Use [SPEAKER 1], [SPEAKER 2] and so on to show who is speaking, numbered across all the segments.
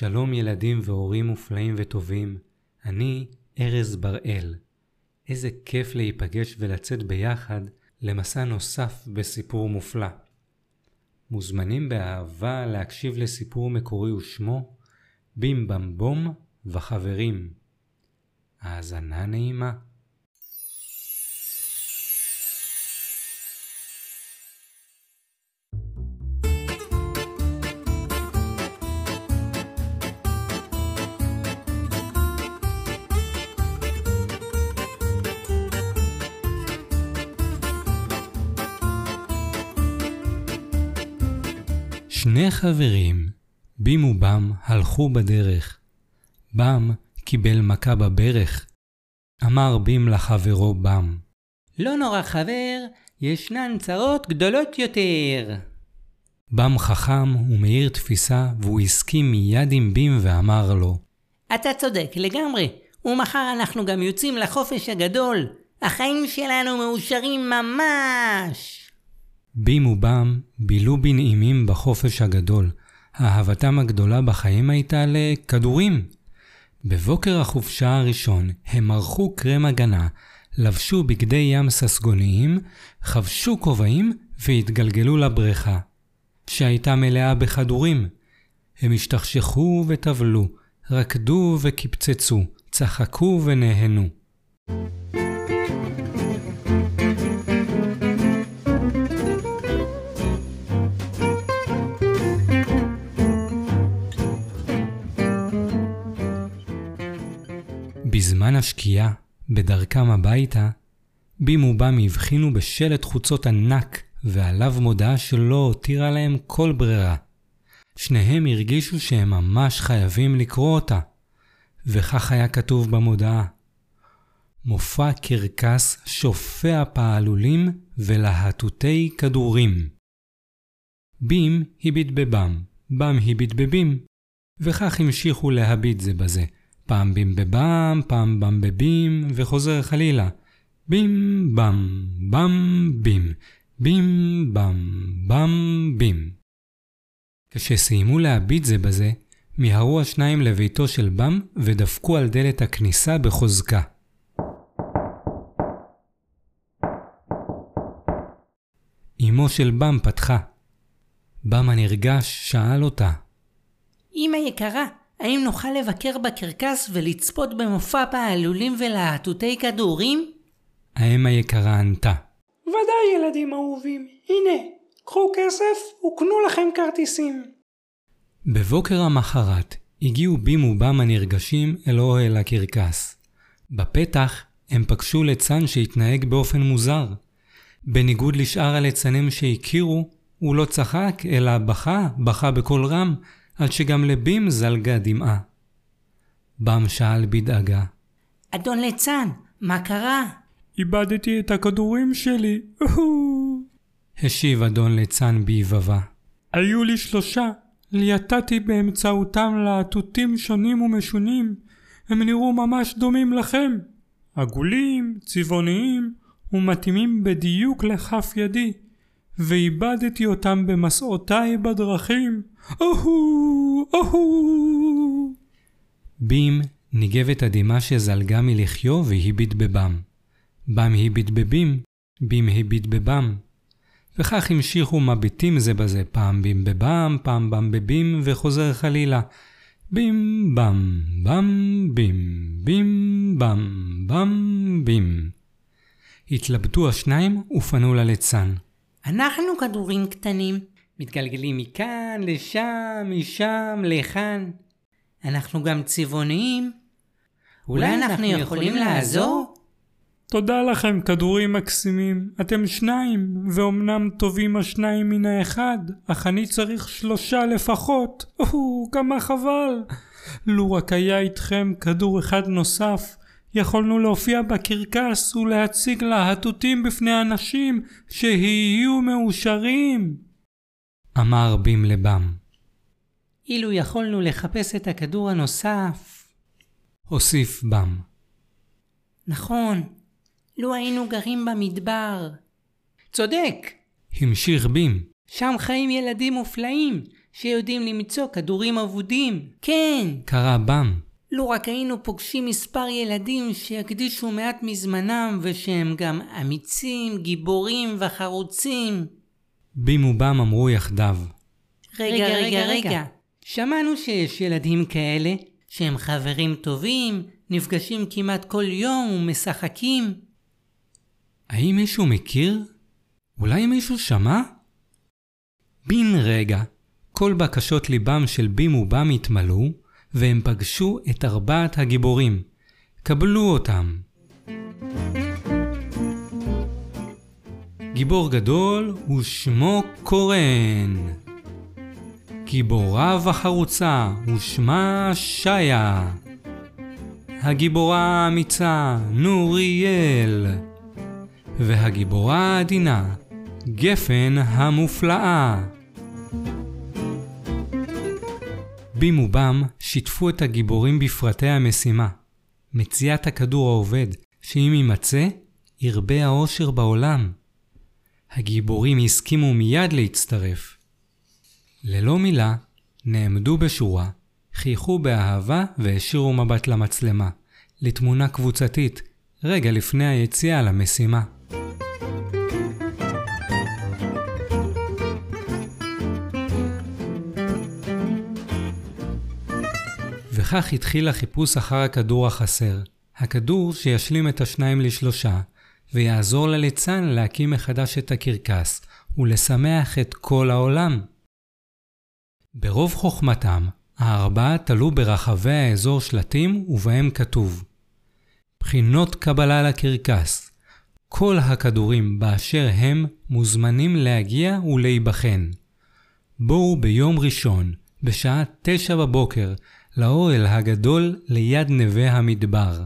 [SPEAKER 1] שלום ילדים והורים מופלאים וטובים, אני ארז בראל. איזה כיף להיפגש ולצאת ביחד למסע נוסף בסיפור מופלא. מוזמנים באהבה להקשיב לסיפור מקורי ושמו בים במבום וחברים. האזנה נעימה. שני חברים, בים ובם, הלכו בדרך. בם קיבל מכה בברך. אמר בים לחברו בם.
[SPEAKER 2] לא נורא חבר, ישנן צרות גדולות יותר.
[SPEAKER 1] בם חכם ומאיר תפיסה, והוא הסכים מיד עם בים ואמר לו.
[SPEAKER 2] אתה צודק לגמרי, ומחר אנחנו גם יוצאים לחופש הגדול. החיים שלנו מאושרים ממש.
[SPEAKER 1] בים ובם בילו בנעימים בחופש הגדול. אהבתם הגדולה בחיים הייתה לכדורים. בבוקר החופשה הראשון הם ערכו קרם הגנה, לבשו בגדי ים ססגוניים, חבשו כובעים והתגלגלו לבריכה, שהייתה מלאה בכדורים. הם השתכשכו וטבלו, רקדו וקפצצו, צחקו ונהנו. בזמן השקיעה, בדרכם הביתה, בים ובם הבחינו בשלט חוצות ענק, ועליו מודעה שלא הותירה להם כל ברירה. שניהם הרגישו שהם ממש חייבים לקרוא אותה, וכך היה כתוב במודעה: מופע קרקס שופע פעלולים ולהטוטי כדורים. בים הביט בבם, בם הביט בבים, וכך המשיכו להביט זה בזה. פעם בים בבם, פעם בם בבים, וחוזר חלילה. בים בם, בם בים, בים בם, בם בים. כשסיימו להביט זה בזה, מיהרו השניים לביתו של בם ודפקו על דלת הכניסה בחוזקה. אמו של בם פתחה. בם הנרגש שאל אותה.
[SPEAKER 2] אמא יקרה, האם נוכל לבקר בקרקס ולצפות במופע פעלולים ולהטוטי כדורים?
[SPEAKER 1] האם היקרה ענתה.
[SPEAKER 3] ודאי ילדים אהובים, הנה, קחו כסף וקנו לכם כרטיסים.
[SPEAKER 1] בבוקר המחרת הגיעו בים ובם הנרגשים אל אוהל הקרקס. בפתח הם פגשו ליצן שהתנהג באופן מוזר. בניגוד לשאר הליצנים שהכירו, הוא לא צחק, אלא בכה, בכה בקול רם, עד שגם לבים זלגה דמעה. בם שאל בדאגה.
[SPEAKER 2] אדון ליצן, מה קרה?
[SPEAKER 3] איבדתי את הכדורים שלי.
[SPEAKER 1] השיב אדון ליצן ביבבה.
[SPEAKER 3] היו לי שלושה. ליטטתי באמצעותם להטוטים שונים ומשונים. הם נראו ממש דומים לכם. עגולים, צבעוניים, ומתאימים בדיוק לכף ידי. ואיבדתי אותם במסעותיי בדרכים. אוהו, אוהו.
[SPEAKER 1] בים ניגב את הדמעה שזלגה מלחיו והביט בבם. בם הביט בבים, בים הביט בבם. וכך המשיכו מביטים זה בזה, פעם בים בבם, פעם בם בבים, וחוזר חלילה. בים בם, בם בים, בים בם, בם בים. התלבטו השניים ופנו לליצן.
[SPEAKER 2] אנחנו כדורים קטנים, מתגלגלים מכאן, לשם, משם, לכאן. אנחנו גם צבעוניים. אולי אנחנו יכולים לעזור?
[SPEAKER 3] תודה לכם, כדורים מקסימים. אתם שניים, ואומנם טובים השניים מן האחד, אך אני צריך שלושה לפחות. או, כמה חבל. לו רק היה איתכם כדור אחד נוסף, יכולנו להופיע בקרקס ולהציג להטוטים בפני אנשים שיהיו מאושרים.
[SPEAKER 1] אמר בים לבם.
[SPEAKER 2] אילו יכולנו לחפש את הכדור הנוסף.
[SPEAKER 1] הוסיף בם.
[SPEAKER 2] נכון, לו היינו גרים במדבר. צודק!
[SPEAKER 1] המשיך בים.
[SPEAKER 2] שם חיים ילדים מופלאים, שיודעים למצוא כדורים אבודים. כן,
[SPEAKER 1] קרא בם.
[SPEAKER 2] לו רק היינו פוגשים מספר ילדים שיקדישו מעט מזמנם ושהם גם אמיצים, גיבורים וחרוצים.
[SPEAKER 1] בים ובם אמרו יחדיו.
[SPEAKER 2] רגע, רגע, רגע. שמענו שיש ילדים כאלה שהם חברים טובים, נפגשים כמעט כל יום ומשחקים.
[SPEAKER 1] האם מישהו מכיר? אולי מישהו שמע? בן רגע, כל בקשות ליבם של בים ובם התמלאו, והם פגשו את ארבעת הגיבורים. קבלו אותם. גיבור גדול ושמו קורן. גיבורה וחרוצה ושמה שיה. הגיבורה האמיצה נוריאל. והגיבורה העדינה גפן המופלאה. בים ובם שיתפו את הגיבורים בפרטי המשימה. מציאת הכדור העובד, שאם יימצא, ירבה האושר בעולם. הגיבורים הסכימו מיד להצטרף. ללא מילה, נעמדו בשורה, חייכו באהבה והשאירו מבט למצלמה, לתמונה קבוצתית, רגע לפני היציאה למשימה. וכך התחיל החיפוש אחר הכדור החסר, הכדור שישלים את השניים לשלושה, ויעזור לליצן להקים מחדש את הקרקס, ולשמח את כל העולם. ברוב חוכמתם, הארבעה תלו ברחבי האזור שלטים ובהם כתוב בחינות קבלה לקרקס. כל הכדורים באשר הם מוזמנים להגיע ולהיבחן. בואו ביום ראשון, בשעה תשע בבוקר, לאוהל הגדול ליד נווה המדבר.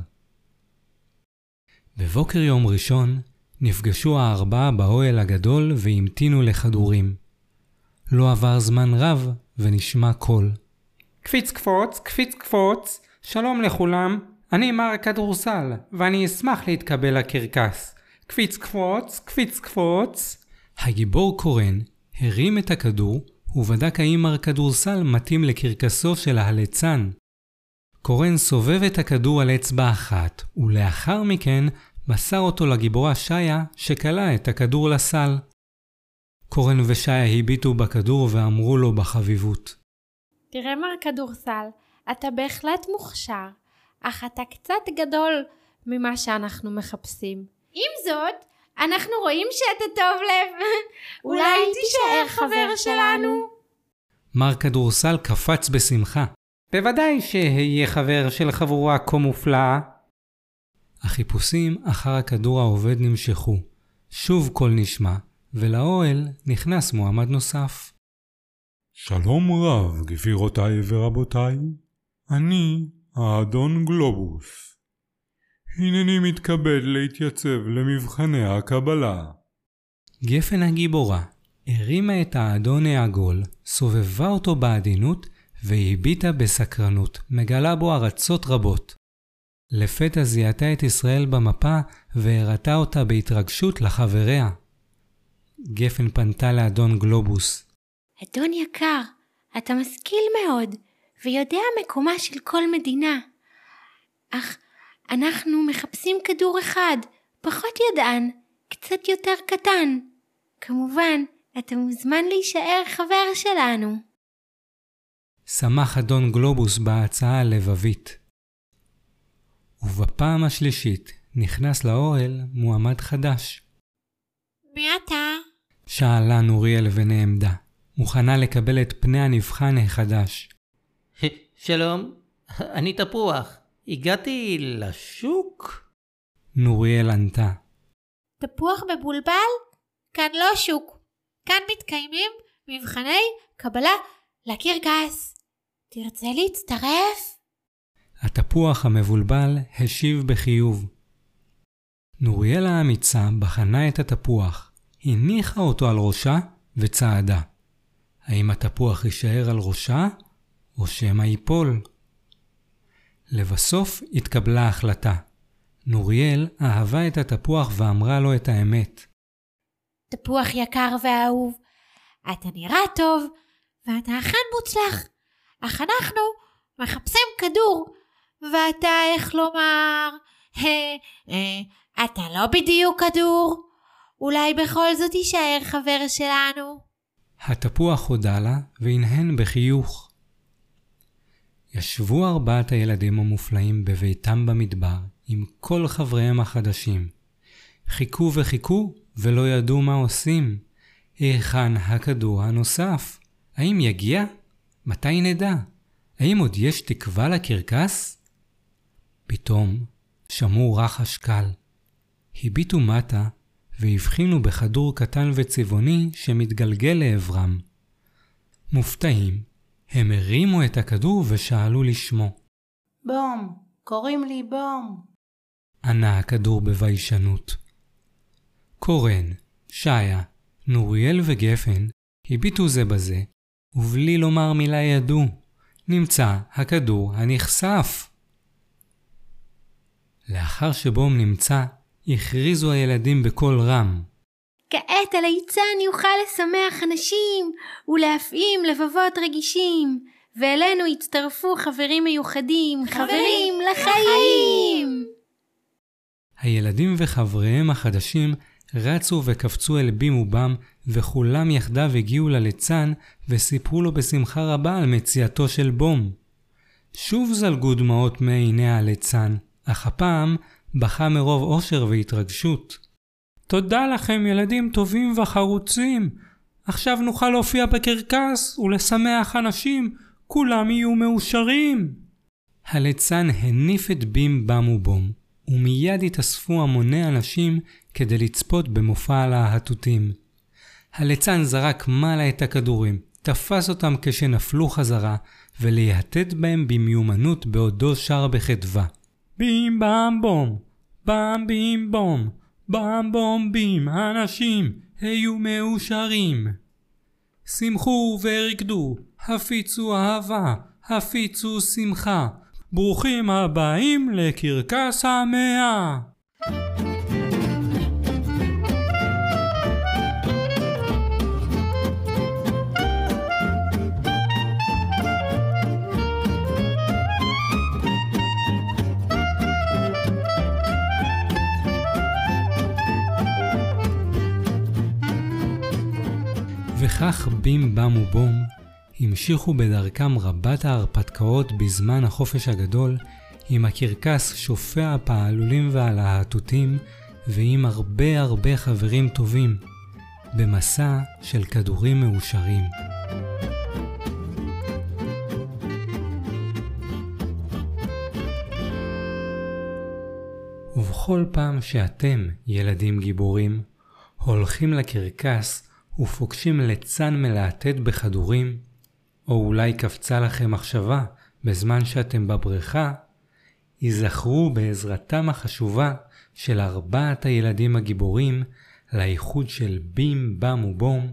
[SPEAKER 1] בבוקר יום ראשון נפגשו הארבעה באוהל הגדול והמתינו לכדורים. לא עבר זמן רב ונשמע קול.
[SPEAKER 3] קפיץ קפוץ, קפיץ קפוץ, שלום לכולם, אני מר כדורסל, ואני אשמח להתקבל לקרקס. קפיץ קפוץ, קפיץ קפוץ.
[SPEAKER 1] הגיבור קורן הרים את הכדור ובדק האם מר כדורסל מתאים לקרקסו של הליצן. קורן סובב את הכדור על אצבע אחת, ולאחר מכן מסר אותו לגיבורה שיה, שכלה את הכדור לסל. קורן ושיה הביטו בכדור ואמרו לו בחביבות.
[SPEAKER 4] תראה מר כדורסל, אתה בהחלט מוכשר, אך אתה קצת גדול ממה שאנחנו מחפשים. עם זאת, אנחנו רואים שאתה טוב לב. אולי תישאר חבר שלנו.
[SPEAKER 1] מר כדורסל קפץ בשמחה.
[SPEAKER 3] בוודאי שאהיה חבר של חבורה כה מופלאה.
[SPEAKER 1] החיפושים אחר הכדור העובד נמשכו. שוב קול נשמע, ולאוהל נכנס מועמד נוסף.
[SPEAKER 5] שלום רב, גבירותיי ורבותיי. אני האדון גלובוס. הנני מתכבד להתייצב למבחני הקבלה.
[SPEAKER 1] גפן הגיבורה הרימה את האדון העגול, סובבה אותו בעדינות והביטה בסקרנות, מגלה בו ארצות רבות. לפתע זיהתה את ישראל במפה והראתה אותה בהתרגשות לחבריה. גפן פנתה לאדון גלובוס.
[SPEAKER 4] אדון יקר, אתה משכיל מאוד, ויודע מקומה של כל מדינה. אך אנחנו מחפשים כדור אחד, פחות ידען, קצת יותר קטן. כמובן, אתה מוזמן להישאר חבר שלנו.
[SPEAKER 1] שמח אדון גלובוס בהצעה הלבבית. ובפעם השלישית נכנס לאוהל מועמד חדש.
[SPEAKER 4] מי אתה?
[SPEAKER 1] שאלה נוריאל ונעמדה, מוכנה לקבל את פני הנבחן החדש.
[SPEAKER 2] שלום, אני תפוח. הגעתי לשוק?
[SPEAKER 1] נוריאל ענתה.
[SPEAKER 4] תפוח מבולבל? כאן לא שוק. כאן מתקיימים מבחני קבלה לקרקס. תרצה להצטרף?
[SPEAKER 1] התפוח המבולבל השיב בחיוב. נוריאל האמיצה בחנה את התפוח, הניחה אותו על ראשה וצעדה. האם התפוח יישאר על ראשה, או שמא ייפול? לבסוף התקבלה החלטה. נוריאל אהבה את התפוח ואמרה לו את האמת.
[SPEAKER 4] תפוח יקר ואהוב, אתה נראה טוב, ואתה אכן מוצלח. אך אנחנו מחפשים כדור, ואתה, איך לומר, אה, אה, אתה לא בדיוק כדור. אולי בכל זאת תישאר חבר שלנו.
[SPEAKER 1] התפוח הודה לה והנהן בחיוך. ישבו ארבעת הילדים המופלאים בביתם במדבר עם כל חבריהם החדשים. חיכו וחיכו ולא ידעו מה עושים. היכן הכדור הנוסף? האם יגיע? מתי נדע? האם עוד יש תקווה לקרקס? פתאום שמעו רחש קל. הביטו מטה והבחינו בכדור קטן וצבעוני שמתגלגל לעברם. מופתעים, הם הרימו את הכדור ושאלו לשמו.
[SPEAKER 2] בום, קוראים לי בום.
[SPEAKER 1] ענה הכדור בביישנות. קורן, שעיה, נוריאל וגפן הביטו זה בזה, ובלי לומר מילה ידעו, נמצא הכדור הנכסף. לאחר שבום נמצא, הכריזו הילדים בקול רם.
[SPEAKER 4] כעת הליצן יוכל לשמח אנשים ולהפעים לבבות רגישים, ואלינו יצטרפו חברים מיוחדים, חברים לחיים!
[SPEAKER 1] הילדים וחבריהם החדשים רצו וקפצו אל בים ובם, וכולם יחדיו הגיעו לליצן וסיפרו לו בשמחה רבה על מציאתו של בום. שוב זלגו דמעות מעיני הליצן, אך הפעם בכה מרוב אושר והתרגשות.
[SPEAKER 3] תודה לכם ילדים טובים וחרוצים. עכשיו נוכל להופיע בקרקס ולשמח אנשים, כולם יהיו מאושרים.
[SPEAKER 1] הליצן הניף את בים בם ובום, ומיד התאספו המוני אנשים כדי לצפות במופע הלהטוטים. הליצן זרק מעלה את הכדורים, תפס אותם כשנפלו חזרה, ולהטט בהם במיומנות בעודו שר בחדווה.
[SPEAKER 3] בים בם בום, בם בים בום, בם בום בים, אנשים, היו מאושרים. שמחו ורקדו, הפיצו אהבה, הפיצו שמחה. ברוכים הבאים לקרקס המאה.
[SPEAKER 1] וכך בים בם ובום המשיכו בדרכם רבת ההרפתקאות בזמן החופש הגדול, עם הקרקס שופע הפעלולים והלהטוטים, ועם הרבה הרבה חברים טובים, במסע של כדורים מאושרים. ובכל פעם שאתם, ילדים גיבורים, הולכים לקרקס ופוגשים ליצן מלהטט בכדורים, או אולי קפצה לכם מחשבה בזמן שאתם בבריכה, ייזכרו בעזרתם החשובה של ארבעת הילדים הגיבורים לאיחוד של בים, בם ובום,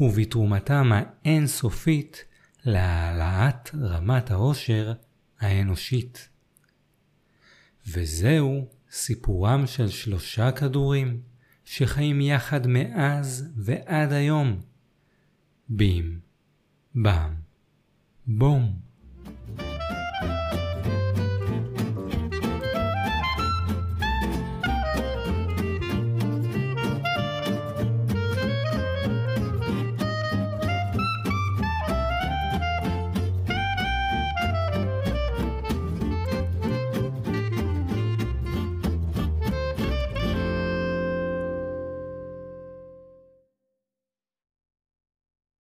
[SPEAKER 1] ובתרומתם האינסופית להעלאת רמת העושר האנושית. וזהו סיפורם של שלושה כדורים שחיים יחד מאז ועד היום. בים, בם, בום.